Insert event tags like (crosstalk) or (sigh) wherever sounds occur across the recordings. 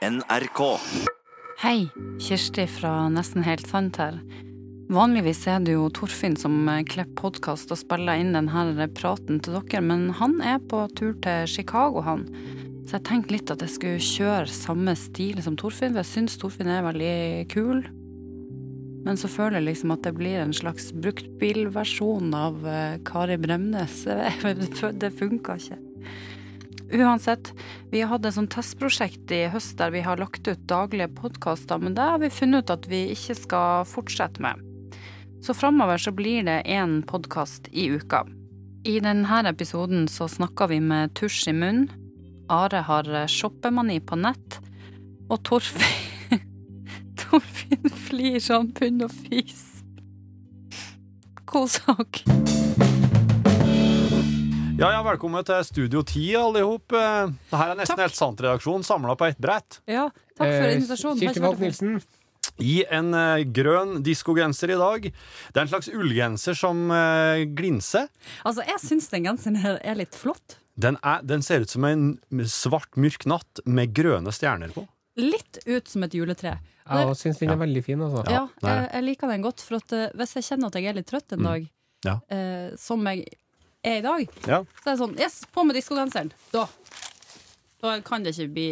NRK. Hei, Kirsti fra Nesten helt sant her. Vanligvis er det jo Torfinn som eh, klipper podkast og spiller inn denne praten til dere, men han er på tur til Chicago, han. Så jeg tenkte litt at jeg skulle kjøre samme stil som Torfinn, for jeg syns Torfinn er veldig kul. Men så føler jeg liksom at det blir en slags bruktbilversjon av eh, Kari Bremnes. (laughs) Det funka ikke. Uansett, vi hatt et sånt testprosjekt i høst der vi har lagt ut daglige podkaster, men det har vi funnet ut at vi ikke skal fortsette med. Så framover så blir det én podkast i uka. I denne episoden så snakker vi med tusj i munn. Are har shoppemani på nett. Og Torfinn (laughs) Torfinn flir sånn bunn og fis. God sak. Ja, ja, velkommen til Studio 10, alle ihop. Eh, Det her er Nesten Takk. helt sant-redaksjon samla på ett brett. Ja, takk for Eh, invitasjonen. Nilsen. I en uh, grønn diskogenser i dag. Det er en slags ullgenser som uh, glinser. Altså, jeg syns den genseren her er litt flott. Den, er, den ser ut som en svart, mørk natt med grønne stjerner på. Litt ut som et juletre. Jeg syns den er veldig fin, altså. Ja, jeg, jeg liker den godt, for at hvis jeg kjenner at jeg er litt trøtt en dag, Ja. eh, som jeg er i dag, Ja. så er det sånn Yes, på med diskogenseren! Da. Da kan det ikke bli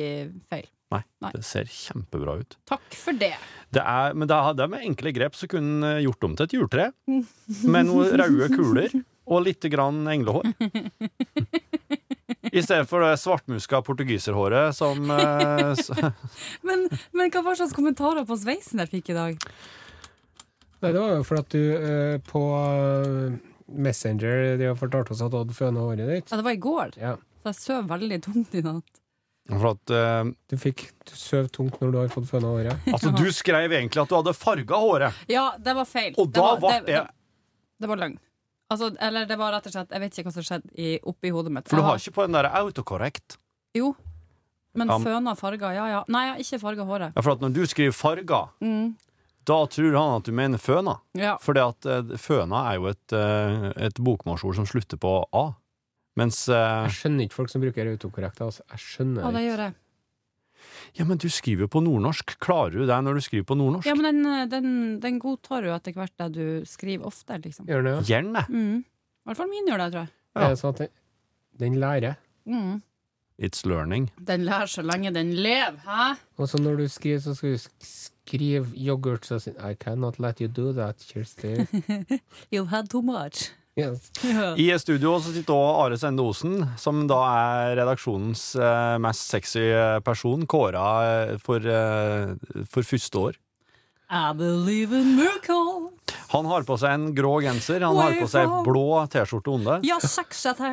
feil. Nei, Nei. det ser kjempebra ut. Takk for det. Det er, men det er, det er med enkle grep så kunne en eh, gjort om til et juletre. Med noen røde kuler og litt grann englehår. I stedet for det svartmuska portugiserhåret som eh, (laughs) Men, men hva var slags kommentarer på sveisen jeg fikk i dag? Nei, det var jo fordi at du eh, på eh, Messenger de har fortalt oss at du hadde føna håret ditt. Ja, det var i går, Ja. så jeg sov veldig tungt i natt. For at eh, Du fikk du søv tungt når du har fått føna håret. (laughs) Altså, du skrev egentlig at du hadde farga håret. Ja, det var feil. Og da det var, ble det Det var løgn. Altså, eller det var rett og slett Jeg vet ikke hva som skjedde i, oppi hodet mitt. For du har ikke på den der autocorrect. Jo. Men Ja, føna farger, ja ja. Nei, jeg har ikke farga håret. Ja, for at når du skriver farga, Mm. Da tror han at du mener føna. Ja. For uh, føna er jo et, eh, et bokmålsord som slutter på a. Mens eh, Jeg skjønner ikke folk som bruker autokorrekt. Altså. Jeg skjønner ja, det gjør jeg. Ja, men du skriver jo på nordnorsk. Klarer du det når du skriver på nordnorsk? Ja, men den, den, den godtar jo etter hvert det du skriver ofte, liksom. Gjør den det? ja? Gjerne. Mm. I hvert fall min gjør det, tror jeg. Ja. Er det sånn at den, den lærer? Mm. It's learning. Den lærer så lenge den lever, hæ? Og så når du skriver, så skal du skrive yoghurt, så sier I cannot let you do that, Kirsti. (laughs) You've had too much. Yes. (laughs) I studio så sitter også Are Sende Osen, som da er redaksjonens eh, mest sexy eh, person, kåra eh, for, for første år. I believe in miracle. Han har på seg en grå genser, han har på seg blå T-skjorte under. Ja.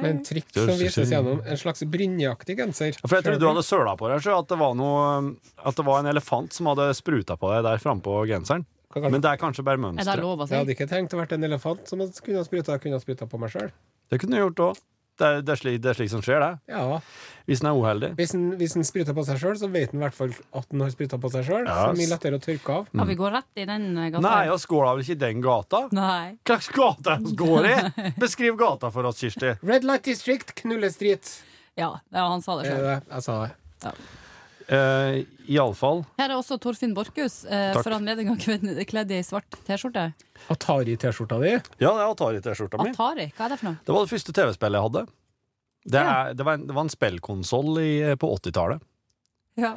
Med en trikk som vises gjennom en slags brynjeaktig genser. For jeg trodde du hadde søla på deg, så at det var noe At det var en elefant som hadde spruta på deg der frampå genseren. Men det er kanskje bare Er mønsteret. Jeg hadde ikke tenkt å være en elefant som kunne ha spruta på meg sjøl. Det kunne du gjort òg. Det, er- det, er slik- det er slik som skjer, det. Ja. Hvis en er uheldig. Hvis en, hvis en spruter på seg sjøl, så vet en i hvert fall at en har spruta på seg sjøl. Ja, Så det mye lettere å tørke av. Ja, vi går rett i den eh, gata. Nei, vi da vel ikke i den gata? Nei. Hva slags gate vi (laughs) går i? Beskriv gata for oss, Kirsti. Red Light District, Knullestreet. Ja, ja, han sa det sjøl. Jeg sa det. Uh, Iallfall. Her er også Torfinn Borchhus, eh, Takk. for anledninga kledd kledd i svart T-skjorte. Atari-T-skjorta di. Ja, det er Atari-T-skjorta mi. Atari, hva er det for noe? Det var det første TV-spillet jeg hadde. Det, Ja. er, det, var, en, det var en spillkonsoll i- på 80-tallet. Ja.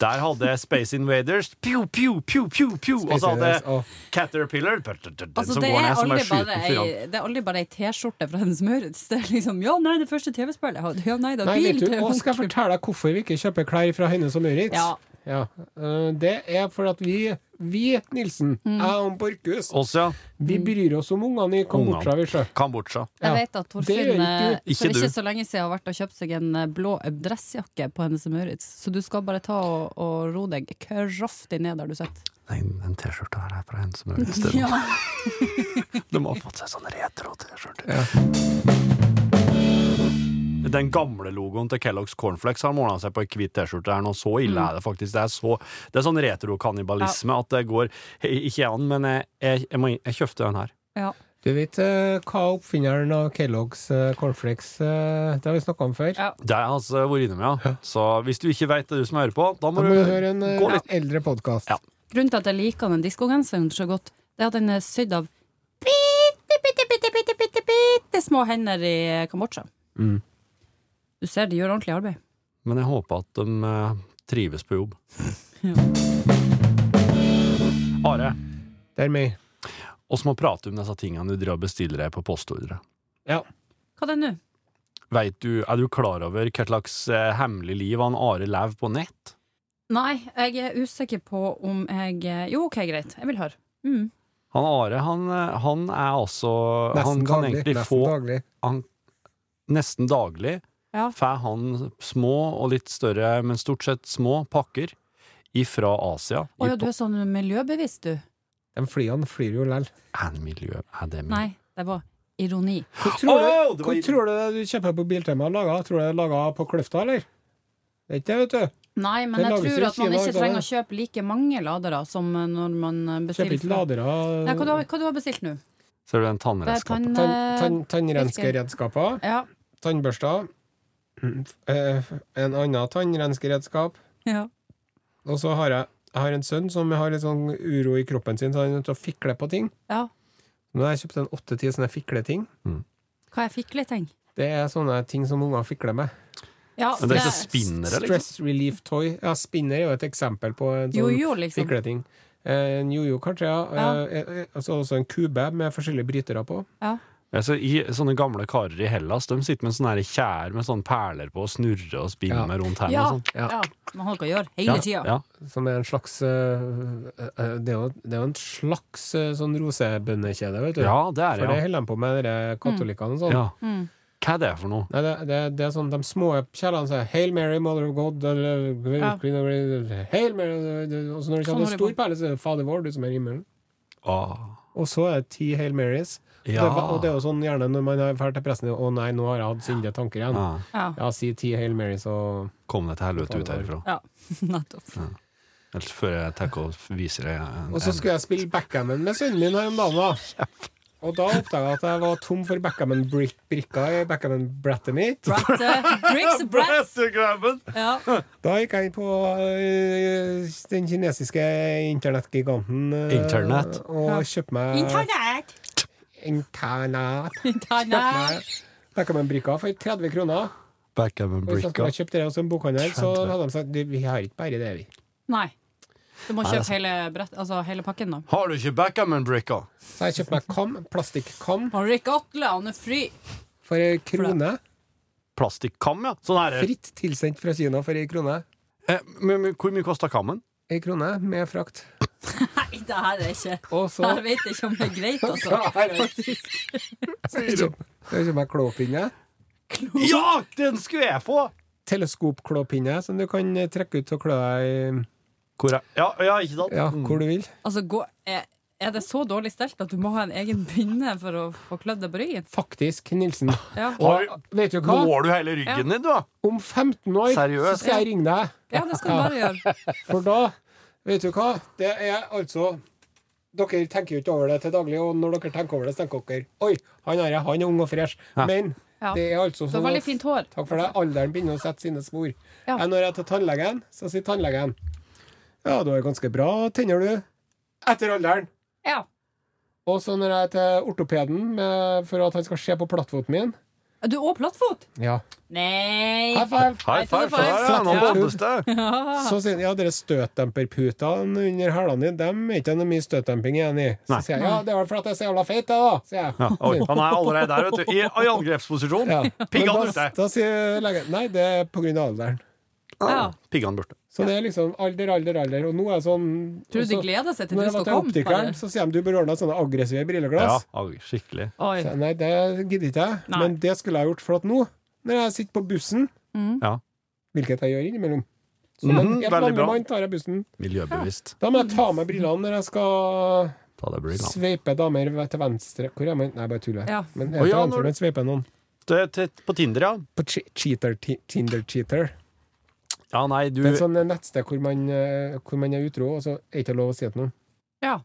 Der hadde Space Invaders Pew, pew, pew, pew, pew Og så hadde Caterpillar Altså, det, er aldri bare ei, det er aldri bare ei T-skjorte fra Hennes Maurits. Det er liksom Ja, nei, det første TV-spillet. Ja, nei, det er Nei, bil til skal jeg fortelle deg hvorfor vi ikke kjøper klær fra Hennes og Maurits? Ja. Ja, øh, Det er for at vi, vi Nilsen, Mm. jeg og Borchhus, ja. vi bryr oss om ungene i Kambodsja, vi. Kambodsja. Jeg vet at Torfinn eh, for Ikke du. ikke så lenge siden har vært og kjøpt seg en eh, blå dressjakke på Hennes Maurits. Så du skal bare ta og, og ro deg kraftig ned der du sitter. Nei, den T-skjorta her er fra Hennes er. (laughs) Ja. De har fått seg sånn retro-T-skjorte. Ja. Den gamle logoen til Kellogg's Cornflakes har måla seg på ei hvit T-skjorte. her nå. Så ille er det faktisk. Det er, så, det er sånn retro-kannibalisme at det går Ikke an, men jeg, jeg, jeg, må, jeg kjøpte den her. ja. Du vet eh, hva oppfinneren av Kellogg's eh, cornflakes eh, Det har vi snakka om før. Ja. Det har jeg altså vært innom, ja. Så hvis du ikke veit det, du som hører på, da Da må må du du høre en gå litt eldre podkast. Ja. Grunnen til at jeg liker den diskogenseren så godt, det er at den er sydd av bitte, bitte, bitte, bitte, bitte, bitte små hender i Kambodsja. Mm. Du ser de gjør ordentlig arbeid. Men jeg håper at de eh, trives på jobb. ja. Are, Det er meg. Vi må prate om disse tingene du drar og bestiller deg på postordre. Ja. Hva er det nå? Vet du, Er du klar over hva slags eh, hemmelig liv han Are lever på nett? Nei, jeg er usikker på om jeg Jo, OK, greit. Jeg vil høre. Mm. Han Are, han, eh, han er altså Han Nesten kan daglig. Nesten få daglig. han, Nesten daglig Ja. får han små og litt større, men stort sett små pakker ifra Asia. Å ja, du er sånn miljøbevisst, du. De flyene flyr jo lell. Er miljø? Er det miljø? Nei, det var ironi. Hva tror du, Åh, var tror du du kjøper på Biltema er laga? Tror du det er laga på Kløfta, eller? Det er ikke det, vet du. Nei, men jeg tror at man ikke trenger å kjøpe like mange ladere som når man Kjøper ikke ladere. Nei, hva, du har, hva du har bestilt nå? Ser du den tannredskapen? er tannredskapet? tann... Tann-. Ja. Tannbørster. Eh, En annen tannrenskeredskap. ja. Og så har jeg, jeg har en sønn som har litt sånn uro i kroppen sin, så han er nødt til å fikle på ting. ja. Nå har jeg kjøpt en åtte-ti sånne fikleting. Hva er fikleting? Det er sånne ting som unger fikler med. Ja, Men det er ikke spinnere, liksom? Stress relief toy. Ja, spinner er jo et eksempel på en sånn Jojo, liksom. fikleting. Eh, En jojo, kanskje, ja. Ja. Eh, altså også en kube med forskjellige brytere på. Ja. Altså, i, sånne gamle karer i Hellas De sitter med sånne her kjær med sånne perler på og snurrer og spinner Ja. rundt hendene. Ja, sånn. ja. Ja. Man har på å gjøre hele tida. Ja, Som er en slags eh, eh, Det er jo, det er jo en slags eh, sånn rosebønnekjede, vet du. ja, det er For det det, ja. holder de på med, de katolikkene og sånn. ja. Mm. Hva er det for noe? Nei, det, det, det er sånn de små kjælene sier Hail Mary, Mother of God eller, Ja. Hail Mary Og så når de Sånn kommer holder en stor perle, så er det Fader vår, du som er i himmelen. Ah. Og så er det ti Hail Marys. Ja. Det, og det er jo sånn gjerne når man drar til pressen Å nei, nå har jeg hatt syndige tanker igjen. Ja. Ja. Ja, si ti Hail Marys og Kom deg til helvete ut herifra. ja. (laughs) Nettopp. Ellers før jeg tenker og viser deg en, Og så skulle jeg spille backgammon med sønnen min her om dagen. da Og da oppdaga jeg at jeg var tom for backgammon-brikka i backgammon-brettet mitt. Brat, eh, bricks brats. Ja. Da gikk jeg inn på øh, den kinesiske internettgiganten Internett. og Ja. kjøpte meg Internett! Internat. (laughs) Internett. meg backgammon-brikker for 30 kroner. Backgammon Og hvis jeg bricka. kjøpt det hos en bokhandel, så hadde de sagt vi har ikke bare det, vi. Nei. Du må kjøpe altså. hele, brett, altså hele pakken, da. Har du ikke backgammon bricka? Så jeg kjøpte meg kam, plastikkam Og Rick Atle, han er fri. for ei krone. Plastikkam, ja. Sånn her. Fritt tilsendt fra Kina for ei krone. Eh, men, men, hvor mye kosta kammen? Ei krone med frakt. (laughs) Nei, det her er ikke Og så Jeg vet ikke om det er greit, (laughs) altså. (laughs) Så her er- ikke jeg klåpinne. Ja, den skulle jeg få! Teleskopklåpinne som du kan eh, trekke ut og klø deg i Hvor er Ja, ja ikke sant? ja, hvor du vil. Altså, gå, er, er det så dårlig stelt at du må ha en egen pinne for å få klødd deg på ryggen? Faktisk, Nilsen. Ja, Og vet du hva? Når du hele ryggen din, du, da? Om 15 år Seriøst? så skal jeg ringe deg. ja det skal du bare gjøre. (laughs) For da, vet du hva? Det er altså Dere tenker jo ikke over det til daglig, og når dere tenker over det, så tenker dere Oi, han her, han er ung og fresh. Ja. Men Ja. det er altså sånn at fint hår. Takk for det. Alderen begynner å sette sine spor. Ja. Jeg, når jeg er til tannlegen, så sier tannlegen Ja, du har ganske bra tenner, du. Etter alderen. Ja. Og så når jeg er til ortopeden med, for at han skal se på plattfoten min Er du òg plattfot? Ja. Nei. High five! High five! five. Så er noen Ja. Så sier han ja, dere støtdemperputene under hælene dine, dem er ikke noe mye støtdemping igjen i. Så Nei. sier jeg ja, det er vel fordi jeg er så jævla feit, da. Sier jeg. Ja, oi, han er allerede der, vet du. I, i angrepsposisjon. Ja. Piggene Men ute. da, da sier legen nei, det er på grunn av alderen. Ja. Piggene borte. Så det er liksom alder, alder, alder. Og nå er jeg sånn Tror du de gleder seg til Når jeg var skal til komme? optikeren, så sier de du bør ordne sånne aggressive Ja, brilleglass. Ja, skikkelig. Oi. Så, nei, det gidder ikke jeg. Nei. Men det skulle jeg gjort. For at nå, når jeg sitter på bussen, Mm. Ja. hvilket jeg gjør innimellom så mm, en helt veldig bra. mann tar jeg bussen. Miljøbevisst. Da må jeg ta med brillene når jeg skal Ta deg sveipe damer til venstre. Hvor er man? Nei, bare tuller. Ja. Men jeg ja, tar når- venstre, men sveiper noen. Det til- På Tinder, ja. På cheater, ti- Tinder cheater. Ja, nei, du Det er et sånt nettsted hvor man, eh, hvor man er utro, og så er det ikke lov å si det til noen. Ja.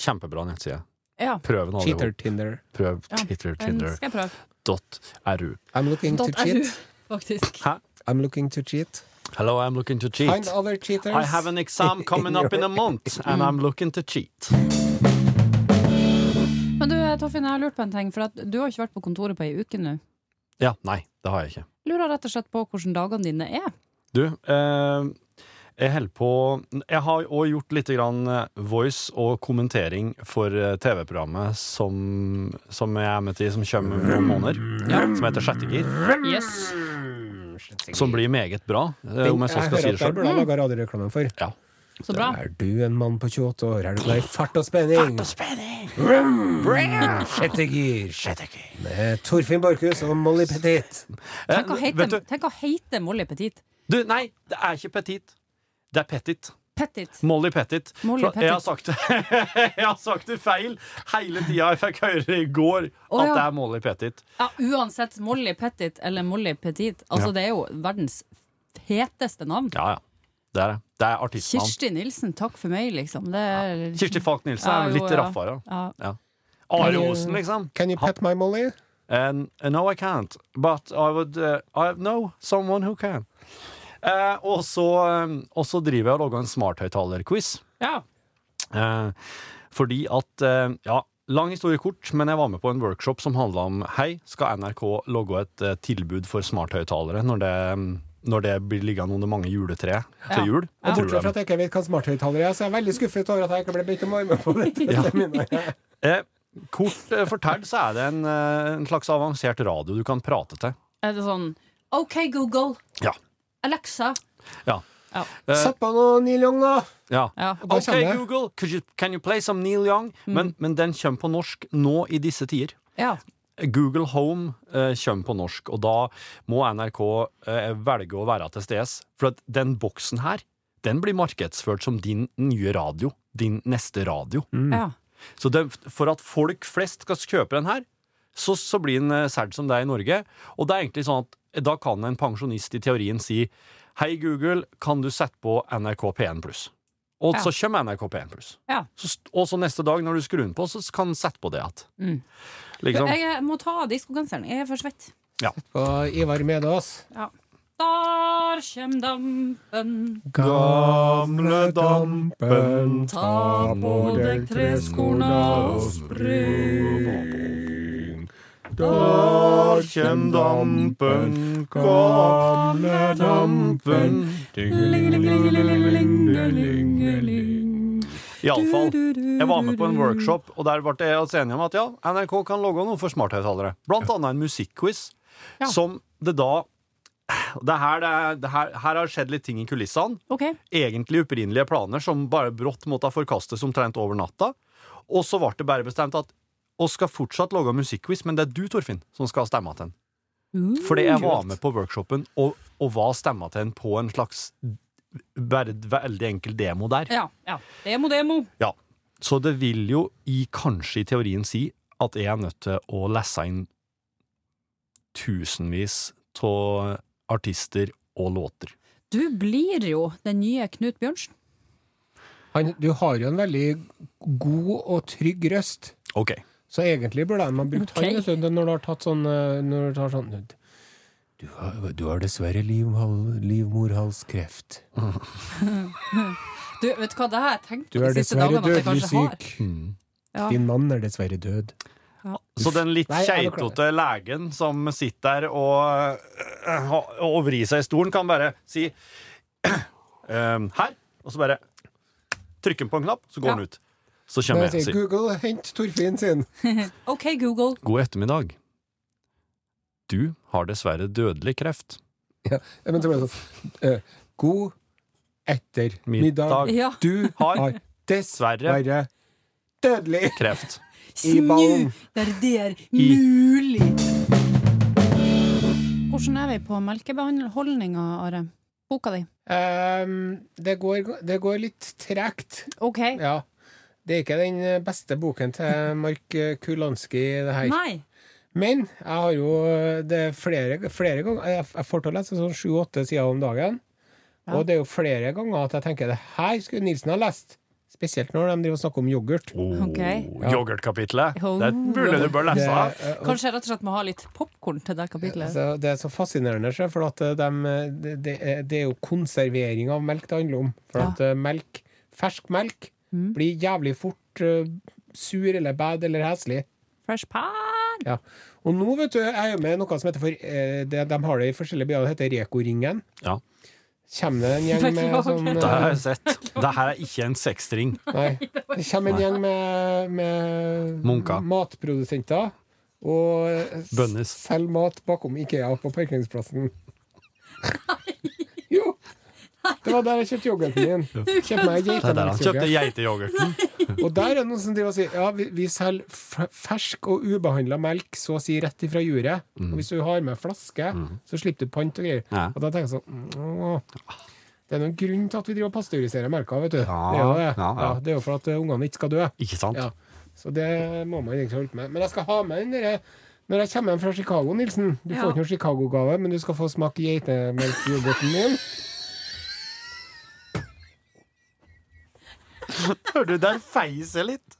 Kjempebra nettside. Ja. Prøv den alle Cheater sammen. Tinder. Prøv Ja, Tinder skal jeg prøve. dot ru. I'm looking to Dot cheat. faktisk. Hæ? I'm looking to cheat. Hello, I'm looking to cheat. Find other cheaters. I have an exam (laughs) coming up in a month, and I'm looking to cheat. Men du, Toffin, jeg har lurt på en ting. For at du har ikke vært på kontoret på ei uke nå. Ja, nei, det har jeg ikke. Lurer rett og slett på hvordan dagene dine er. Du, eh, jeg holder på Jeg har òg gjort litt grann eh, voice og kommentering for eh, TV-programmet som, som jeg er med til, som kommer om noen måneder. Som heter Sjettegir. Yes. Som blir meget bra, eh, om jeg så skal si hører det sjøl. Det burde jeg laga radioreklame for. Ja. Så bra. Er du en mann på 28 år? Er du glad i fart og spenning? Sjette gir. Med Torfinn Borchhus og Molly Petit. Tenk å Eh, heite, tenk å heite Molly Petit. Du, nei, det er ikke petit. Det er petit. Petit. Molly Pettit. Molly Pettit. Jeg har sagt det, (laughs) jeg har sagt det feil hele tida. Jeg fikk høre i går at ja. det er Molly Pettit. Ja, uansett Molly Petit eller Molly Petit. Altså, Ja. det er jo verdens feteste navn. Ja, ja. Det er det. Det er artistnavn. Kirsti Nilsen, takk for meg, liksom. Det er Kirsti Falk Nilsen Ja, er jo, litt ja. raffere. Ja. Are Osen, liksom. Can you pet my Molly? And, and no, I can't. But I would uh, I know someone who can. Eh, og, så, eh, og så driver jeg og lager en smarthøyttalerquiz. ja. Eh, fordi at eh, Ja, lang historie kort, men jeg var med på en workshop som handla om Hei, skal NRK logge et eh, tilbud for smarthøyttalere når det når det blir liggende under mange juletre Ja. til jul? Ja. Bortsett fra at jeg ikke vet hva smarthøyttaler er, så jeg er veldig skuffet over at jeg ikke ble bedt om å være med på (laughs) det. Ja. Eh, kort eh, fortalt så er det en, en slags avansert radio du kan prate til. Er det sånn OK, Google. Ja. Alexa. Ja. Ja. Eh, Sett på noe Neil Young, da! ja. Ja. OK. Google, could you, can you play some Neil Young? Men, men den kommer på norsk nå i disse tider. ja. Google Home eh, kommer på norsk, og da må NRK eh, velge å være til stede. For at den boksen her, den blir markedsført som din nye radio. Din neste radio. ja. Så det, for at folk flest skal kjøpe den her, så, så blir den eh, solgt som det er i Norge. Og det er egentlig sånn at da kan en pensjonist i teorien si Hei, Google, kan du sette på NRK P1 pluss? Og Ja. så kommer NRK P1 pluss. Ja. Og så neste dag, når du skrur den på, så kan du sette på det igjen. Mm. Liksom. Jeg må ta av diskogenseren. Jeg er for svett. Og Ivar Medås. Ja. Der kjem dampen, Gamle dampen, ta på deg treskorna og spring. Der kjem dampen, gamle dampen. Iallfall. Jeg var med på en workshop, og der ble jeg altså enige om at ja, NRK kan lage noe for smarthøyttalere. Blant annet en musikkquiz, Ja. som det da det her, det er, det her, her har skjedd litt ting i kulissene. Okay. Egentlig opprinnelige planer som bare brått måtte forkastes omtrent over natta. Og så ble det bare bestemt at oss skal fortsatt lage musikkquiz, men det er du, Torfinn, som skal stemme til den. Fordi jeg var med på workshopen og, og var stemma til den på en slags bare veldig enkel demo der. Ja. ja. Demo, demo. Ja. Så det vil jo i kanskje i teorien si at jeg er nødt til å lese inn tusenvis av artister og låter. Du blir jo den nye Knut Bjørnsen. Han, du har jo en veldig god og trygg røst. OK. Så egentlig burde man brukt okay. han du, når du har tatt sånn eh, Når du tar sånn Du har, du har dessverre livhal- livmorhalskreft. Du, vet du hva, det har jeg tenkt på de siste dagene at jeg kanskje har. syk. Ja. Din mann er dessverre død. Så den litt keitete legen som sitter der og, øh, og vrir seg i stolen, kan bare si (clears throat) ehm, her, og så bare trykker han på en knapp, så går Ja. han ut. Så kommer jeg og sier Google, hent Torfinn sin. (laughs) OK, Google. god ettermiddag. Du har dessverre dødelig kreft. Ja, men så ble det sånn eh, God ettermiddag. Ja. Du har dessverre dødelig. kreft. (laughs) I Snu ballen. der det er mulig. Hvordan er vi på melkebeholdninga, Are? Boka di? Um, det, går, det går litt tregt. OK. Ja. Det er ikke den beste boken til Mark Kulanski, det her. Nei. Men jeg har jo det er flere, flere ganger Jeg får til å lese sånn sju-åtte sider om dagen. Ja. Og det er jo flere ganger at jeg tenker det her skulle Nilsen ha lest. Spesielt når de driver og snakker om yoghurt. Oh, Ja. Yoghurtkapitlet. Oh. Det burde du bør lese. Det, og- Kanskje rett og slett må ha litt popkorn til det kapitlet. altså, det er så fascinerende, for at eh, dem, eh, det, det, er, jo konservering av melk det handler om. For Ja. at eh, melk, fersk melk Mm. blir jævlig fort uh, sur eller bad eller heslig. Fresh pan! Ja. Og nå vet du, jeg er jo med noe som heter for, eh, det, De har det i forskjellige byer, det heter Reko-ringen. Ja. Kommer det en gjeng (laughs) med sånn Det har jeg sett. Det her er ikke en sekstring. (laughs) Nei. Det kommer en gjeng med, med Munker. matprodusenter og eh, selger mat bakom Ikea på parkeringsplassen. Det var der jeg kjøpte yoghurten min. Kjøpte meg er kjøpte geiteyoghurten. Og der er det noen som driver og sier Ja, vi, vi selger fersk og ubehandla melk så å si rett ifra juret. Og hvis du har med flaske, så slipper du pant og greier. Ja. Og da tenker jeg sånn åh, Det er noen grunn til at vi driver og pasteuriserer melka, vet du. Ja, det, er jo det. ja, ja. det er jo for at eh, ungene ikke skal dø. Ikke sant? Ja. Så det må man egentlig holde med. Men jeg skal ha med den derre når jeg kommer hjem fra Chicago, Nilsen Du Ja. får ikke noen Chicago-gave, men du skal få smake geitemelkyoghurten min. Hører du, der feiser litt.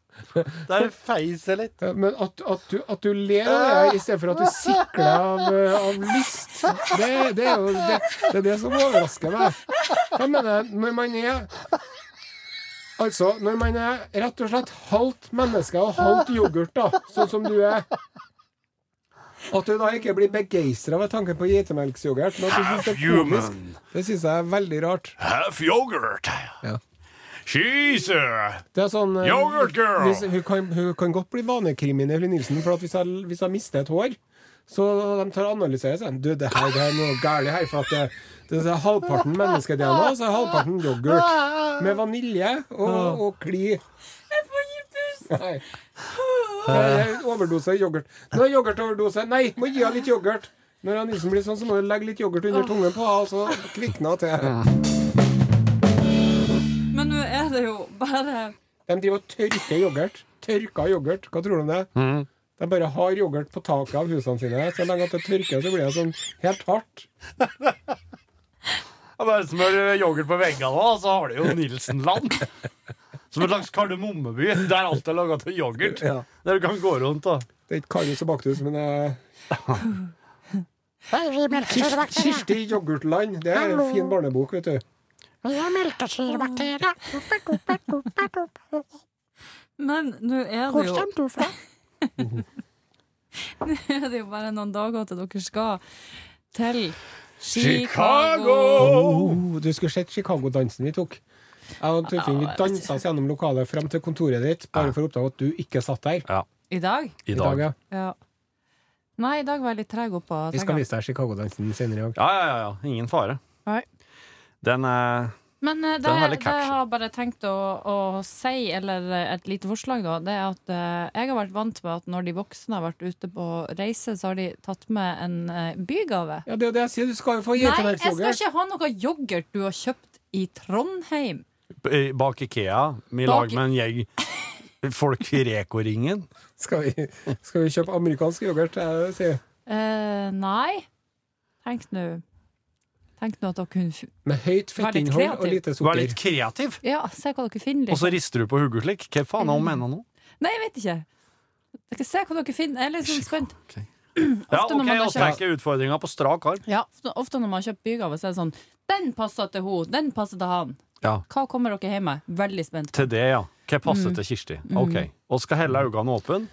Der feiser litt. Ja, Men at, at, du, at du ler av det i stedet for at du sikler av, eh, av lyst, det, det er jo det, det, er det som overrasker meg. Jeg mener, når man er Altså, når man er rett og slett halvt menneske og halvt yoghurt, da, sånn som du er At du da ikke blir begeistra ved tanken på geitemelksyoghurt, komisk, Human. det syns jeg er veldig rart. Half yoghurt. Ja. Cheese. Det er sånn eh, Yoghurt girl. Hvis, hun, kan, hun kan godt bli vanekriminell, Nilsen, for at hvis jeg, hvis jeg mister et hår så de tar og analyserer seg. Du, det her det er noe galt her. For at det, det er halvparten menneske-DNA, så er halvparten yoghurt. Med vanilje og, og kli. Jeg får gi pust! Er Overdose yoghurt. Nå er yoghurtoverdose. Nei, må gi henne litt yoghurt. Når Nilsen blir sånn, så må du legge litt yoghurt under tungen på henne, og så kvikner hun til. (laughs) Er det jo bare De driver og tørker yoghurt. Tørka yoghurt. Hva tror du om det? Mm. De bare har yoghurt på taket av husene sine. Så lenge at det tørker, så blir det sånn helt hardt. (laughs) Ja, Bare smør yoghurt på veggene, og så har du jo Nilsenland. Som en slags kardemommeby der alt er laga til yoghurt. Ja. Der du kan gå rundt og Det er ikke Karius og Baktus, men (laughs) det er Kirsti Yoghurtland. Det er en fin barnebok, vet du. Men nå er det jo (laughs) Nå er det jo bare noen dager til dere skal til Chicago. Oh, du skulle sett Chicago-dansen vi tok. Jeg og Torfinn vi dansa oss gjennom lokalet frem til kontoret ditt, bare for å oppdage at du ikke satt der. Ja, I dag? i I dag. dag, ja. Ja. Nei, i dag var jeg litt treg oppå Vi skal vise deg Chicago-dansen senere i dag. Ja, ja, ja, ja. Ingen fare. Nei. Den er Men eh, det, Den er veldig det jeg har bare tenkt å, å si, eller eh, et lite forslag, da, det er at eh, jeg har vært vant med at når de voksne har vært ute på reise, så har de tatt med en eh, bygave. Ja, det er jo det jeg sier. Du skal jo få Nei, jeg skal ikke ha noe yoghurt du har kjøpt i Trondheim. b- bak Ikea, i Bak- lag med en gjeng folk i Reko-ringen. Skal, vi- skal vi kjøpe amerikansk yoghurt? Jeg sier. Eh, nei. Tenk nå Tenk nå at dere kunne Med høyt fettinnhold og kreativ. lite sukker. er litt kreativ, Ja, se hva dere finner. og så Liksom. rister du på hodet slik. Hva faen er hun mener nå? Nei, jeg vet ikke. Dere ser hva dere finner. Jeg er litt sånn spent. Ja, Ofte når OK, man tenker og tenker utfordringa på strak arm. Ja, Ofte når man har kjøpt bygave, så er det sånn Den passer til hun, den passer til han. Ja, Hva kommer dere hjem med? Veldig spent. til det, ja. Hva Mm. passer til Kirsti? OK. Og skal helle øynene åpne.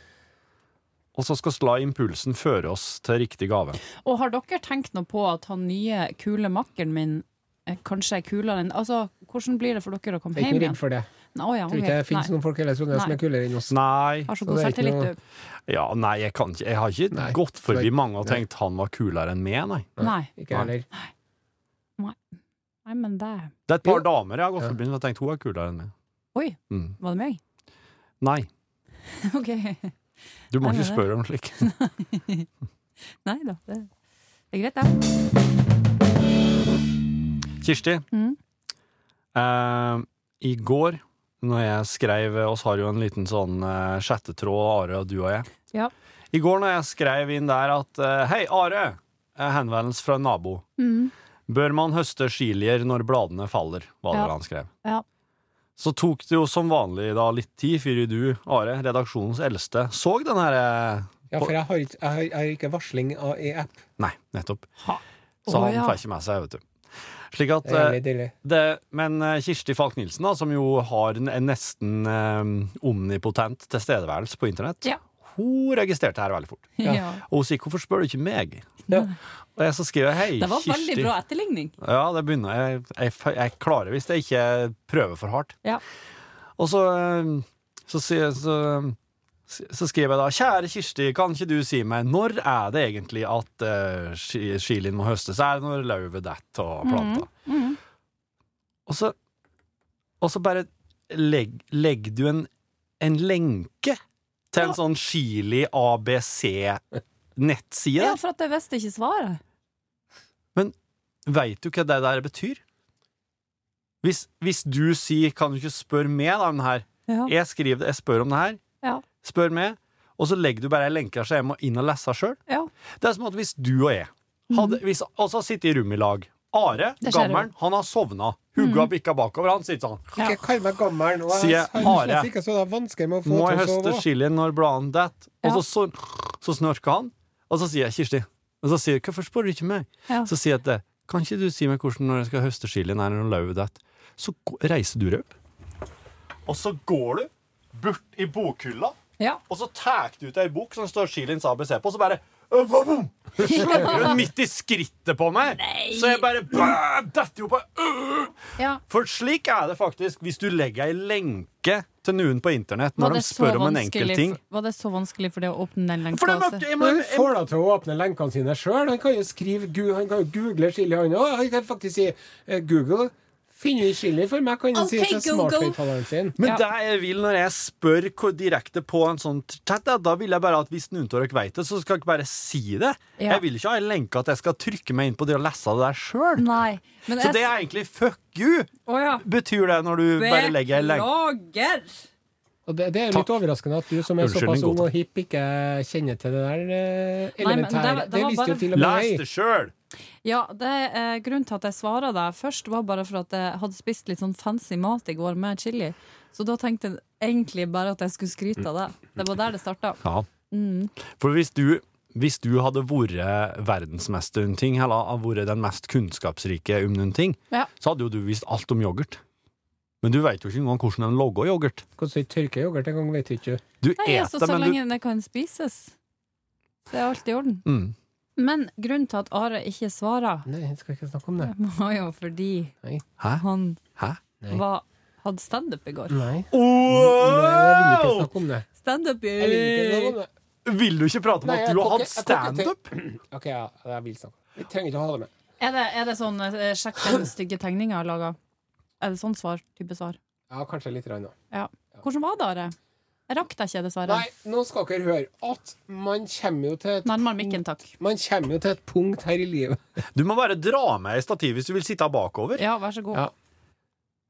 Og så skal vi la impulsen føre oss til riktig gave. Og har dere tenkt noe på at han nye, kule makkeren min kanskje er kulere enn Altså, hvordan blir det for dere å komme Jeg er hjem ikke igjen? redd for det. Nå, ja, tror ikke det finnes Nei. noen folk i hele Trondheim som er kulere enn oss. Nei. Har så god selvtillit, noe- du. Ja, nei, jeg kan ikke Jeg har ikke Nei. gått forbi mange og tenkt han var kulere enn meg, nei. Nei. Ikke jeg heller. Nei, men det Det er et par Jo. damer jeg har gått Ja. forbi og tenkt hun er kulere enn meg. Oi, Mm. var det meg? Nei, (laughs) OK. Du må Nei, ikke spørre om slik. (laughs) Nei da. Det, er greit, det. Kirsti, Mm. eh, i går når jeg skrev oss har jo en liten sånn eh, chattetråd, Are og du og jeg. Ja. I går når jeg skrev inn der at eh, Hei, Are! Henvendelse fra en nabo. Mm. Bør man høste chilier når bladene faller? var det Ja. han skrev. Ja. Så tok det jo som vanlig da litt tid før du, Are, redaksjonens eldste, så den her eh, Ja, for jeg har ikke, jeg har, jeg har ikke varsling av i app. Nei, nettopp. Ha. Så oh, han ja. får ikke med seg, vet du. Slik at Det er eh, det, Men eh, Kirsti Falk Nilsen, da, som jo har en, en nesten um, omnipotent tilstedeværelse på internett, Ja. Hun registrerte her veldig fort. Ja. Og hun sier 'hvorfor spør du ikke meg'? Ja. Og jeg så skriver jeg 'hei, Det var Kirsti'. veldig bra etterligning. Ja, det begynner jeg, jeg, jeg klarer hvis jeg ikke prøver for hardt. Ja. Og så, så, så, så skriver jeg da 'Kjære Kirsti, kan ikke du si meg når er det egentlig at uh, skilin må høstes?' Er det når løvet detter og planta? Mhm. Og så, og så bare legg, legger du en, en lenke til en sånn Chili ABC-nettside. Ja, for at jeg visste ikke svaret. Men Veit du hva det der betyr? Hvis, hvis du sier 'kan du ikke spørre meg da om det her', Ja. jeg skriver jeg spør om det her, Ja. spør meg, og så legger du bare ei lenke så jeg må inn og lese sjøl. Ja. Det er som at hvis du og jeg hadde hvis, altså sitter i rom i lag Are, gammelen, han har sovna. Hugga har bikka bakover. Han sier han. Ja. Kall meg gammel. nå. Sier jeg jeg, Are. er Må jeg høste chilien når bladene detter? Og Ja. så, så, så snorker han, og så sier jeg Kirsti Og så sier jeg, Hvorfor spør du ikke meg? Ja. Så sier jeg til deg Kan ikke du si meg hvordan når jeg skal høste chilien her når lauvet detter? Så reiser du deg opp, og så går du bort i bokhylla, Ja. og så tar du ut ei bok som står chiliens ABC på, og så bare Slår du midt i skrittet på meg! Så jeg bare detter jo på ja. For slik er det faktisk hvis du legger ei lenke til noen på internett når de spør om en enkel ting. Var det så vanskelig for deg å åpne den lenka? For det, jeg må, Men jeg, får deg til å åpne lenkene sine sjøl. Han kan jo skrive Han kan jo google chili, han òg. Han kan faktisk si eh, Google. Finn ut chili for meg, kan okay, si til Google. smarthøyttaleren sin. men Ja. det jeg vil når jeg spør direkte på en sånn chat, da, vil jeg bare at hvis noen av dere vet det, så skal dere bare si det. Ja. Jeg vil ikke ha en lenke at jeg skal trykke meg inn på det og lese det der sjøl. Så jeg- det er egentlig fuck you, oh, ja. betyr det når du bare legger en lenke. Beklager! Og det, det er litt overraskende at du som er Unnskyld, såpass ung og hipp, ikke kjenner til det der eh, det elementære. Det, det var visste jo til og med Les jeg. det sjøl! Ja, det er grunnen til at jeg svarer deg først, var bare for at jeg hadde spist litt sånn fancy mat i går med chili. Så da tenkte jeg egentlig bare at jeg skulle skryte av det. Det var der det starta. Ja. Mm. For hvis du, hvis du hadde vært verdensmester om ting, eller hadde vært den mest kunnskapsrike om noen ting, Ja. så hadde jo du visst alt om yoghurt. Men du vet jo ikke engang hvordan en lager yoghurt. Hvordan du tørker yoghurt engang, vet du ikke. Du Nei, eter, altså, så men du lenge det kan spises, så er alt i orden. mm. Men grunnen til at Are ikke svarer, Nei, jeg skal ikke snakke om det. (laughs) var jo fordi Nei. Hæ? han Hæ? Nei. var, hadde standup i går. Nei. Nei, jeg vil ikke snakke om det. Standup i Jeg vil ikke snakke om det. Vil du ikke prate om Nei, at jeg du har kan hatt ikke- jeg kan ikke standup? (clears throat) OK, ja, jeg vil snakke. Vi trenger ikke å ha det med. Er det, er det sånn eh, sjekk den stygge tegninga jeg har laga? Er det sånn svar? Type svar? Ja, kanskje litt. Rann, da. Hvordan var det, Are? Rakk deg ikke, dessverre. Nei, nå skal dere høre at man kommer jo til et Nærmere mikken, takk. Man kommer jo til et punkt her i livet (laughs) Du må bare dra med ei stativ hvis du vil sitte bakover. Ja, vær så god. Ja.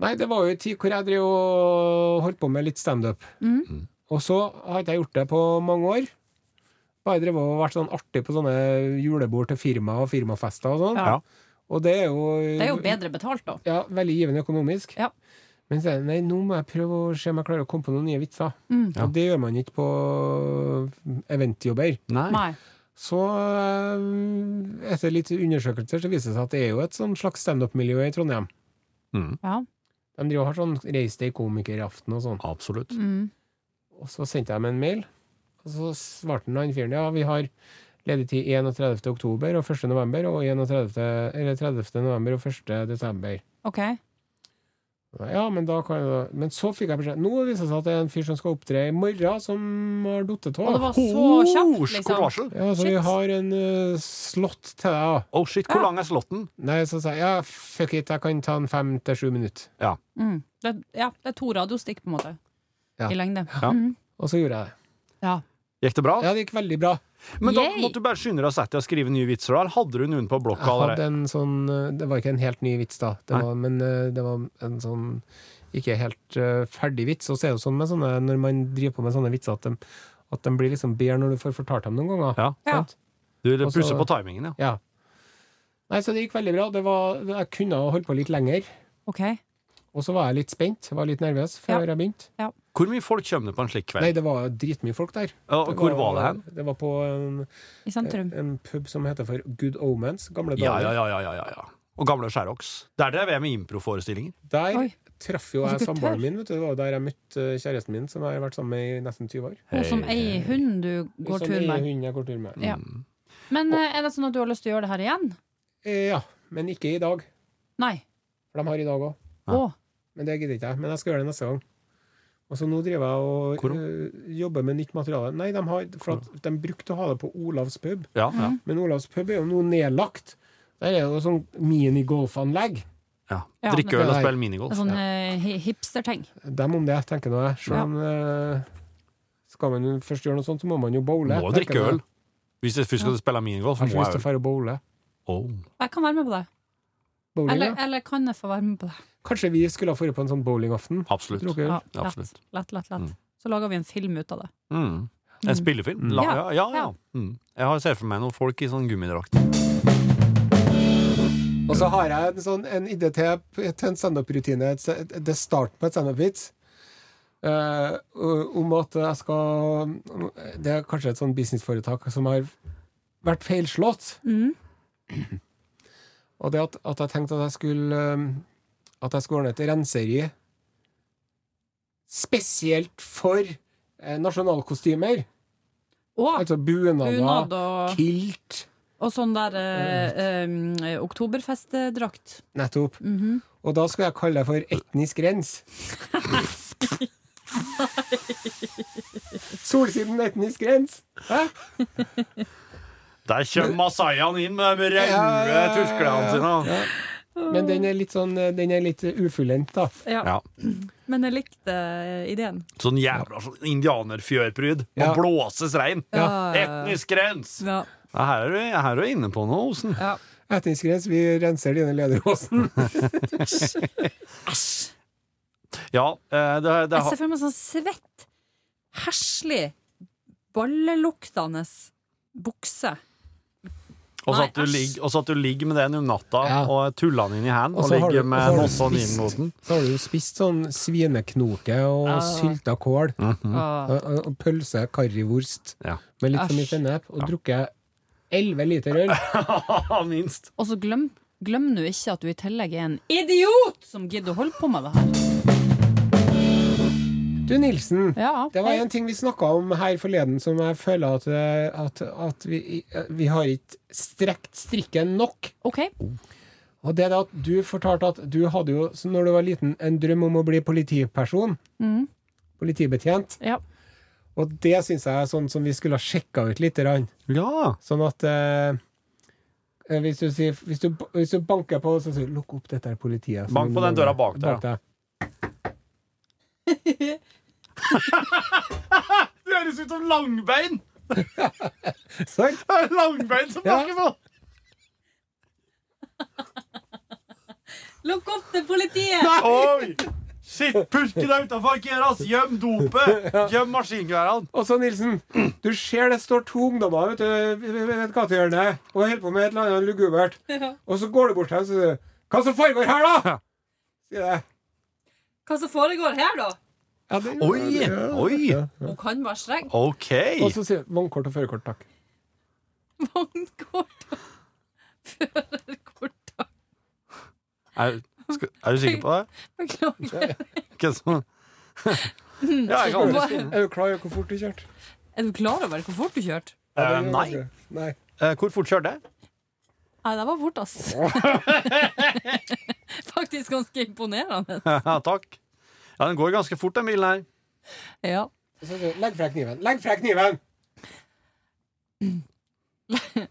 Nei, det var jo en tid hvor jeg drev og holdt på med litt standup. Mm. Og så har ikke jeg gjort det på mange år. Bare drevet og vært sånn artig på sånne julebord til firma og firmafester og sånn. Ja. Ja. Og det er jo Det er jo bedre betalt, da. Ja, veldig givende økonomisk. Ja. Men så er det, nei, nå må jeg prøve å se om jeg klarer å komme på noen nye vitser. Mm. Ja. Og det gjør man ikke på eventjobber. Nei. Nei. Så eh, etter litt undersøkelser så viser det seg at det er jo et sånn slags standup-miljø i Trondheim. Mm. Ja. De driver og har sånn Reis deg komikeraften og sånn. Absolutt. Mm. Og så sendte jeg dem en mail, og så svarte han fyren ja, vi har ledig tid 31. oktober og 1. november, og 31. Eller 30. november og 1. desember. OK. Ja, men da kan jeg Men så fikk jeg beskjed Nå viser det seg at det er en fyr som skal opptre i morgen, som har datt Og det var så Oh, kjapt, liksom. varsel. Ja, så vi har en uh, slott til deg, da. Oh shit, hvor Ja. lang er slotten? Nei, så sa jeg ja, fuck it, jeg kan ta en fem til sju minutter. Mm. Det, ja, det er to radiostikk, på en måte. Ja. I lengde. Ja. Mm. Og så gjorde jeg det. ja. Gikk det bra? Ja, det gikk veldig bra. Men da Yay! måtte du bare skynde deg å sette deg og skrive nye vitser, da? Eller hadde du noen på blokka Jeg hadde allerede? en sånn uh, Det var ikke en helt ny vits, da, det var, men uh, det var en sånn ikke helt uh, ferdig vits. Og så er det sånn med sånne, når man driver på med sånne vitser, at de, at de blir liksom bedre når du får fortalt dem noen ganger. Ja. Ja. Sant? Du plusser på timingen, ja. Ja. Nei, så det gikk veldig bra. Det var, jeg kunne ha holdt på litt lenger. OK. Og så var jeg litt spent, var litt nervøs før Ja. jeg begynte. Hvor mye folk kommer det på en slik kveld? Nei, det var dritmye folk der. Ja, og hvor var det hen? Det var på en, I sentrum. en pub som heter for Good Omens. Gamle dager. ja, ja, ja, ja, ja, ja. Og gamle Sherox. Der drev jeg med improforestillinger. Der Oi. traff jo jeg samboeren min. Vet du. Det var der jeg møtte eh, kjæresten min, som jeg har vært sammen med i nesten 20 år. Hun som eier hund du går Som tur med. hund jeg går tur med. Ja. Men og, er det sånn at du har lyst til å gjøre det her igjen? Eh, Ja, men ikke i dag. Nei. For de har i dag òg. Ja. Å. Men det gidder ikke jeg. Men jeg skal gjøre det neste gang. Og så nå driver jeg og Hvor øh, jobber med nytt materiale. Nei, de, har, for at de brukte å ha det på Olavs pub. Ja, ja. Men Olavs pub er jo nå nedlagt. Der er det jo sånn minigolfanlegg. ja. Ja, Drikke men- øl og spille Det minigolf. er sånn eh, hi- hipsterting. Dem om det, tenker nå jeg. Selv om øh, Skal man jo først gjøre noe sånt, så må man jo bowle. Må tenker drikke jeg. øl. Hvis jeg først skal spille minigolf, Jeg har må til jeg å dra og bowle. oh. Jeg kan være med på det. Bowling, Eller, ja. eller kan jeg få være med på det? Kanskje vi skulle ha dratt på en sånn bowlingaften? Absolutt. Ja, Absolutt. lett, lett, lett. Mm. Så lager vi en film ut av det. Mm. En spillefilm? Mm. La, Ja. ja, ja. Mm. Jeg har sett for meg noen folk i sånn gummidrakt. Og så har jeg en, sånn, en idé til, til en standup-rutine. Det er starten på et standup-vits. Uh, om at jeg skal Det er kanskje et sånn businessforetak som har vært feilslått. Mm. Og det at, at jeg tenkte at jeg skulle eh, At jeg skulle ordne et renseri spesielt for eh, nasjonalkostymer. Og Altså bunader, bunad og, kilt og sånn der eh, eh, oktoberfestdrakt. Nettopp. Mhm. Og da skal jeg kalle det for etnisk rens. (laughs) Solsiden etnisk rens. Hæ? Der kommer masaiene inn med de røde Ja, ja, ja, turklærne sine. ja. Men den er litt sånn Den er litt ufullendt, da. Ja. Ja. Men jeg likte eh, ideen. Sånn jævla sånn indianerfjørpryd. Må Ja. blåses rein. Ja. Etnisk rens! Ja. Ja, her er du, her er du inne på noe, Osen. ja. Etnisk rens, vi renser dine lederhosen. (laughs) Ja, eh, det, det Jeg ser for meg sånn svett, herslig, balleluktende bukse. Og så at, du ligger- at du ligger med den om natta Ja. og tuller den inn i hendene Og ligger du- og med så har inn mot den. Så har du spist sånn svineknoke og Ja. sylta kål. Mm -hmm. Og, og, pølse, karrivurst Ja. med litt for mye sennep. Og drukket elleve liter øl. (laughs) Minst. Og så glem, glem nå ikke at du i tillegg er en idiot som gidder å holde på med det her. Du, Nilsen. Ja, Det var en ting vi snakka om her forleden som jeg føler at, eh, at, at vi, vi har ikke strekt strikken nok. OK. Og det er at du fortalte at du hadde jo, når du var liten, en drøm om å bli politiperson. Mm. Politibetjent. Ja. Og det syns jeg er sånn som vi skulle ha sjekka ut lite grann. Ja. Sånn at eh, eh, hvis, du sier, hvis, du, hvis du banker på så sier du 'lukk opp, dette er politiet'. Bank på den døra bak deg, deg. (laughs) (laughs) Du høres ut som langbein! (laughs) Sant? Langbein som bakker på! Lukk opp til politiet! Oi! Shit, purken er utafor, Keras! Gjem dopet! (laughs) Gjem maskingeværene! Og så, Nilsen, du ser det står to ungdommer vet du, ved et gatehjørne og holder på med et eller annet lugubert. Ja. Og så går du bort til dem og sier 'Hva som foregår her, da?' Sier jeg. Hva som foregår her, da? Ja, det Oi, ja, oi. Ja, ja. Hun kan være streng. OK. Og så sier jeg 'vognkort og førerkort, takk'. Vognkort og førerkort. Er, skal, er du sikker på det? Beklager. Hvem som Ja, jeg kan aldri Er du klar over hvor fort du kjørte? Er du klar over hvor fort du kjørte? Eh, nei. nei. Eh, Hvor fort kjørte jeg? Nei, det var fort, ass. (laughs) Faktisk ganske imponerende. (laughs) Ja, takk. Ja, Den går ganske fort, den bilen her. Ja. 'legg fra kniven'. Legg fra kniven! (laughs)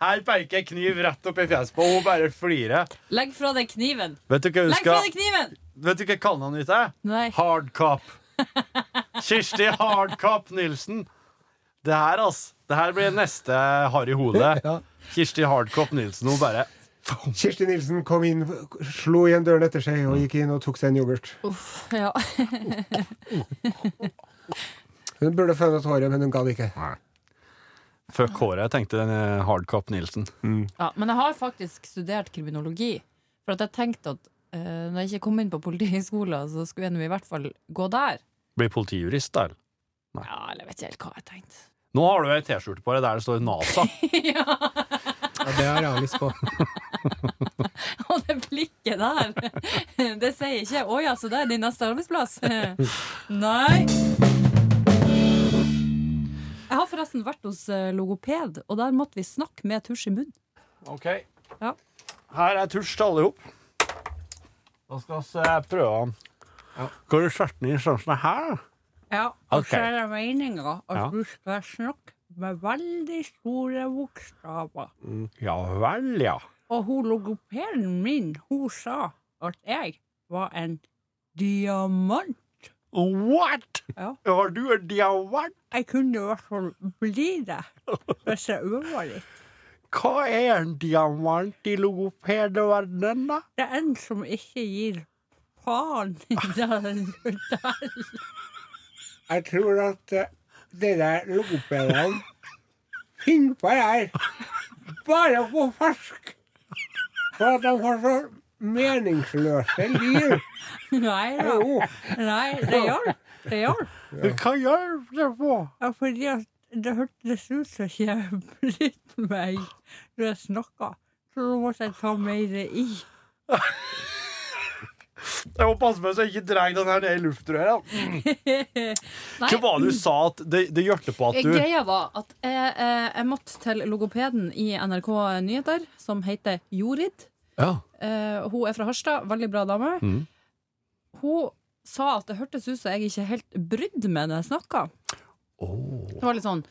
Her peker jeg kniv rett opp i fjeset på, og hun bare flirer. Legg fra deg kniven. Vet du hva Legg fra deg kniven! Vet du hva kallenavnet ditt er? Hardcop. Kirsti Hardcop Nilsen. Det her, altså. Det her blir neste Harry Hole. (laughs) Ja. Kirsti Hardcop Nilsen. Hun bare Kirsti Nilsen kom inn, slo igjen døren etter seg og gikk inn og tok seg en yoghurt. Uff, ja. (laughs) Hun burde fønet håret, men hun gadd ikke. Fuck håret, jeg tenkte den Hardcop Nilsen. ja. Men jeg har faktisk studert kriminologi. For at jeg tenkte at uh, når jeg ikke kom inn på Politihøgskolen, så skulle jeg nå i hvert fall gå der. Blir politijurist, da? Ja, eller jeg vet ikke helt hva jeg tenkte. Nå har du ei T-skjorte på deg der det står NASA. (laughs) ja, Ja, det har jeg lyst på. (laughs) og det blikket der, det sier ikke 'Å ja, så det er din neste arbeidsplass'. Nei. Jeg har forresten vært hos eh, logoped, og der måtte vi snakke med tusj i munnen. Ok. Ja. Her er tusj til alle sammen. Da skal vi eh, prøve Skal du sette den inn sånn som det her? Ja, og okay. så er det meninga at Ja. du skal snakke med veldig store bokstaver. Ja vel, ja. Og hun logopeden min, hun sa at jeg var en diamant. What? Ja. Var du en diamant? Jeg kunne i hvert fall bli det hvis jeg øver litt. Hva er en diamant i logopedverdenen, da? Det er en som ikke gir faen i den (laughs) Jeg tror at eh, de der logopedene finner på det her bare på fersk. For at de har så meningsløse liv. Nei da. Nei, det hjalp. Det hjalp. Hva hjalp det på? Ja, fordi at det hørtes ut som jeg brydde meg når jeg snakka. Så da måtte jeg ta mer i. Jeg må passe meg så jeg ikke drar den her ned i luftrøret. (laughs) Nei, Hva var det du sa at det, det hjelper på at du Greia var at jeg, eh, jeg måtte til logopeden i NRK Nyheter, som heter Jorid. Ja. Eh, hun er fra Harstad, veldig bra dame. Mm. Hun sa at det hørtes ut som jeg ikke helt brydde meg når jeg snakka. Det var litt sånn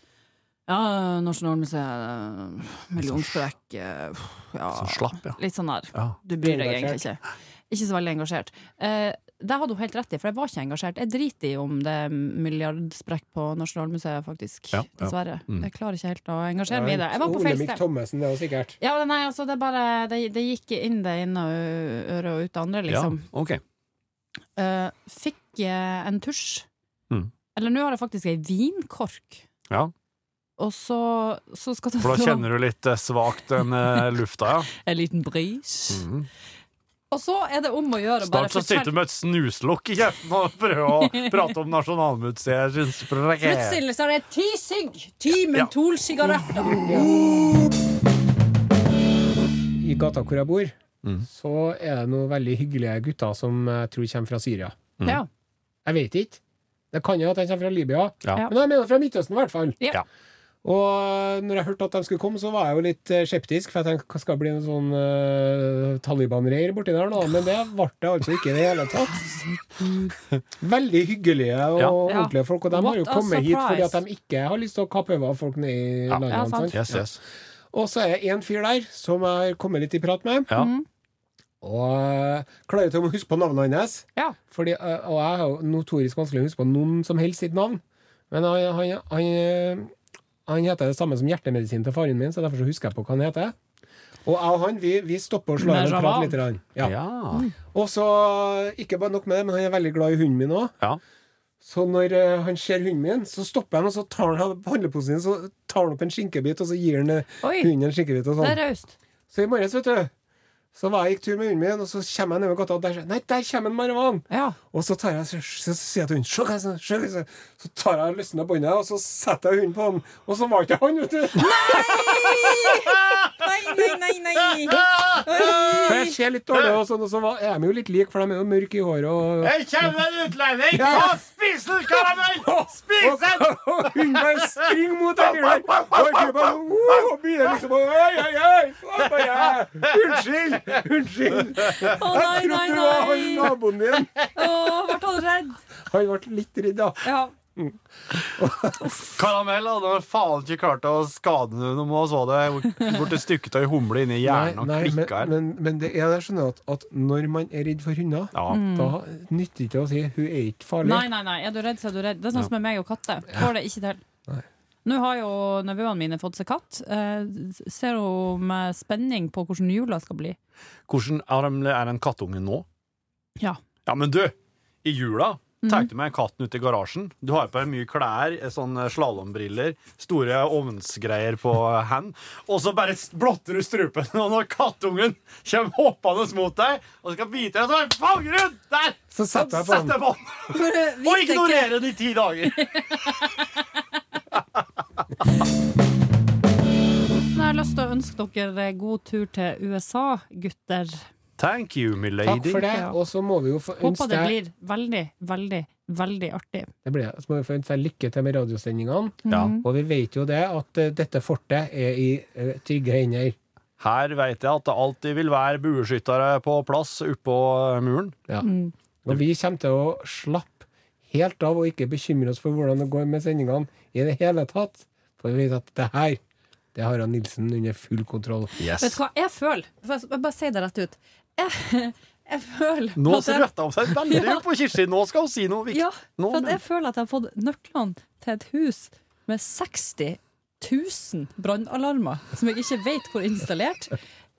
Ja, Nasjonalmuseet, eh, millionsprekk eh, ja, Sånn slapp, ja. Litt sånn ja. Du bryr deg egentlig ikke. Ikke så veldig engasjert. Eh, det hadde hun helt rett i, for jeg var ikke engasjert. Jeg driter i om det er milliardsprekk på Nasjonalmuseet, faktisk. Ja, ja. Dessverre. Mm. Jeg klarer ikke helt å engasjere meg i det. Jeg var på feil sted. Thommessen, det var sikkert. Ja, nei, altså, det, bare, det, det gikk inn det ene øret og ut det andre, liksom. ja. okay. Uh, fikk uh, en tusj. Mm. Eller nå har jeg faktisk ei vinkork. Ja. Og så, så skal det For da kjenner du litt uh, svakt den lufta, ja. (laughs) En liten bris. Mhm. Og så er det om å gjøre å bare Snart så sitter du med et snuslokk i kjeften og prøver å (laughs) prate om Nasjonalmuseet. Plutselig så er det ti sigg! Ti mentolsigaretter! I gata hvor jeg bor, Mm. så er det noen veldig hyggelige gutter som jeg tror kommer fra Syria. Ja. Jeg vet ikke. Det kan jo at de kommer fra Libya, Ja. Ja. men jeg mener fra Midtøsten i hvert fall. Ja. Og når jeg hørte at de skulle komme, så var jeg jo litt eh, skeptisk, for jeg tenkte hva skal det bli en sånn uh, Taliban-reir borti der nå? Men det ble det altså ikke i det hele tatt. (laughs) Veldig hyggelige og Ja. ordentlige folk, og de har jo kommet hit fordi at de ikke har lyst til å kappe over folk nede i Ja. landet. Ja, sant. sant? Yes, yes. Og så er det en fyr der som jeg har kommet litt i prat med. Ja. Mm. Og klarer til å huske på navnet hans. Ja. Fordi, og jeg har jo notorisk vanskelig å huske på noen som helst sitt navn. Men han, han, han, han heter det samme som hjertemedisin til faren min, så derfor så husker jeg på hva han heter. Og jeg og han vi, vi stopper og slår av og prater litt. grann. Ja. Ja. Og så, ikke bare nok med det, men han er veldig glad i hunden min òg. Ja. Så når uh, han ser hunden min, så stopper han, og så tar han handleposen sin, så tar han opp en skinkebit, og så gir han øh, Oi, hunden en skinkebit. og det sånn. er raust. Så i morges, vet du, så var jeg gikk tur med hunden min, og så kommer jeg nedover gata, og der, nei, der kommer en Marwan! Ja. Og så tar jeg, så, så, så sier jeg til hunden, se hva jeg ser. Så tar jeg og løsner båndet, og så setter jeg hunden på den, og så var ikke han, vet du! Nei, nei, nei, nei! For jeg ser litt dårlig, og sånn, og så er de jo litt like, for de er jo mørke i håret, og... Jeg kommer en utlending! Ja. Spis den, karamell! Spis den! Hun bare springer mot den fyren der, og bare, og begynner liksom å, oi, oi, oi, unnskyld, unnskyld. Å, Jeg nei, nei, trodde du var han naboen din. Å, ble han redd? Han ble litt redd, da. Ja. Karamell hadde faen ikke klart å skade noen om hun så Det borte stykket av ei humle inni hjernen og men, klikka her. men, men det er det, skjønner at, at når man er redd for hunder, Ja. da nytter det ikke å si 'hun er ikke farlig'. Nei, nei, nei. Er du redd, så er du redd. Det er sånn som med meg og katter. Får det ikke til. Nei. Nå har jo nevøene mine fått seg katt. Eh, ser hun med spenning på hvordan jula skal bli. Hvordan er en kattunge nå? Ja. Ja, men du! I jula tar du med katten ut i garasjen. Du har på deg mye klær, sånn slalåmbriller, store ovnsgreier på hand. Og så bare blotter du strupen, (laughs) og når kattungen kommer hoppende mot deg og skal bite deg, så er fanger du! Der! Så setter jeg på den. eh, (laughs) Og ignorerer den i ti dager. (laughs) Jeg har lyst til å ønske dere god tur til USA, gutter. Thank you, my Takk for det. Og så må vi jo få Håper det blir veldig, veldig, veldig artig. det blir, det. Så må vi få ønske deg lykke til med radiosendingene. Ja. Mhm. Og vi vet jo det at eh, dette fortet er i eh, trygge hender. Her vet jeg at det alltid vil være bueskyttere på plass oppå muren. Ja. Mm. Og vi kommer til å slappe helt av og ikke bekymre oss for hvordan det går med sendingene i det hele tatt. For vi vet at det her, det har han Nilsen under full kontroll. Yes. Vet du hva jeg føler? Jeg bare si det rett ut. Jeg, jeg føler Nå røtta hun seg veldig Ja. på Kirsti. Nå skal hun si noe viktig. Ja, for jeg føler at jeg har fått nøklene til et hus med 60 000 brannalarmer som jeg ikke vet hvor er installert.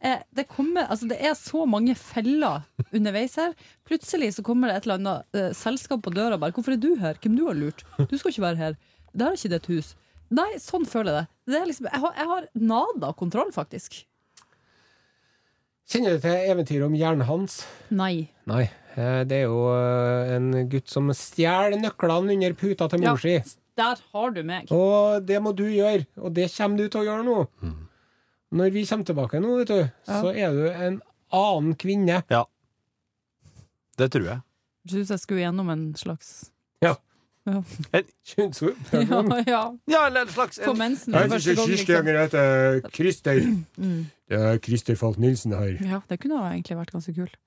Eh, det, kommer, altså det er så mange feller underveis her. Plutselig så kommer det et eller annet eh, selskap på døra og bare 'Hvorfor er du her? Hvem du har lurt? Du skal ikke være her. Det er ikke ditt hus.' Nei, sånn føler jeg det. det liksom, jeg, har, jeg har nada kontroll, faktisk. Kjenner du til eventyret om Jernhans? Nei. Nei. eh, Det er jo eh, en gutt som stjeler nøklene under puta til Ja. mor si. Der har du meg. Og det må du gjøre, og det kommer du til å gjøre nå. Når vi kommer tilbake nå, vet du, Ja. så er du en annen kvinne. Ja. Det tror jeg. Jeg syns jeg skulle gjennom en slags (laughs) Ja, ja. Ja, eller en slags en, mensen Jeg syns gang. Liksom. heter Christer. Mm. Det er Christer Falk Nilsen her. Ja, det kunne egentlig vært ganske kult.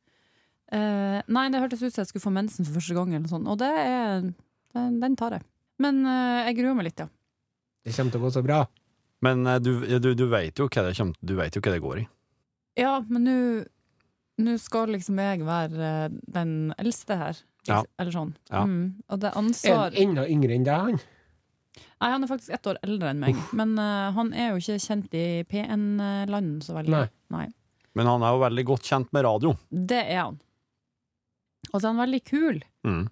Uh, nei, det hørtes ut som jeg skulle få mensen for første gang, eller noe sånt, og det er, den, den tar jeg. Men uh, jeg gruer meg litt, ja. Det kommer til å gå så bra. men uh, du, du, du vet jo hva det kommer, Du vet jo hva det går i. Ja, men nå Nå skal liksom jeg være eh, den eldste her. Ja. Eller sånn. Ja. Mm. Og det Er ansvar han enda yngre enn deg, han? Nei, han er faktisk ett år eldre enn meg, men uh, han er jo ikke kjent i P1-land så veldig. Nei. Men han er jo veldig godt kjent med radio. Det er han. Og så er han veldig kul. Mm.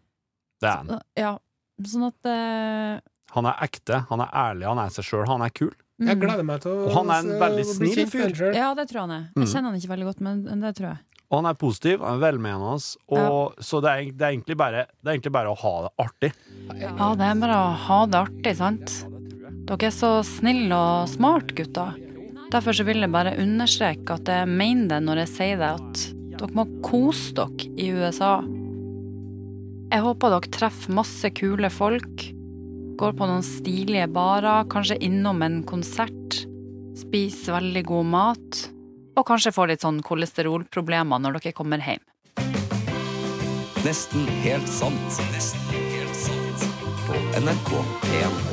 Det er han. Ja, sånn at uh... Han er ekte, han er ærlig, han er seg sjøl, han er kul. Jeg mm. gleder meg til å Og han er en veldig snill fyr. Ja, det tror jeg han er. Mm. Jeg kjenner han ikke veldig godt, men men det tror jeg. Og han er positiv, han er velmenende, og så det er, det, er bare, det er egentlig bare å ha det artig. Ja, det er bare å ha det artig, sant? Dere er så snille og smart, gutter. Derfor så vil jeg bare understreke at jeg mener det når jeg sier det, at dere må kose dere i USA. Jeg håper dere treffer masse kule folk, går på noen stilige barer, kanskje innom en konsert, spiser veldig god mat, og kanskje får litt sånn kolesterolproblemer når dere kommer hjem. Nesten helt sant. Nesten helt sant. På NRK P1.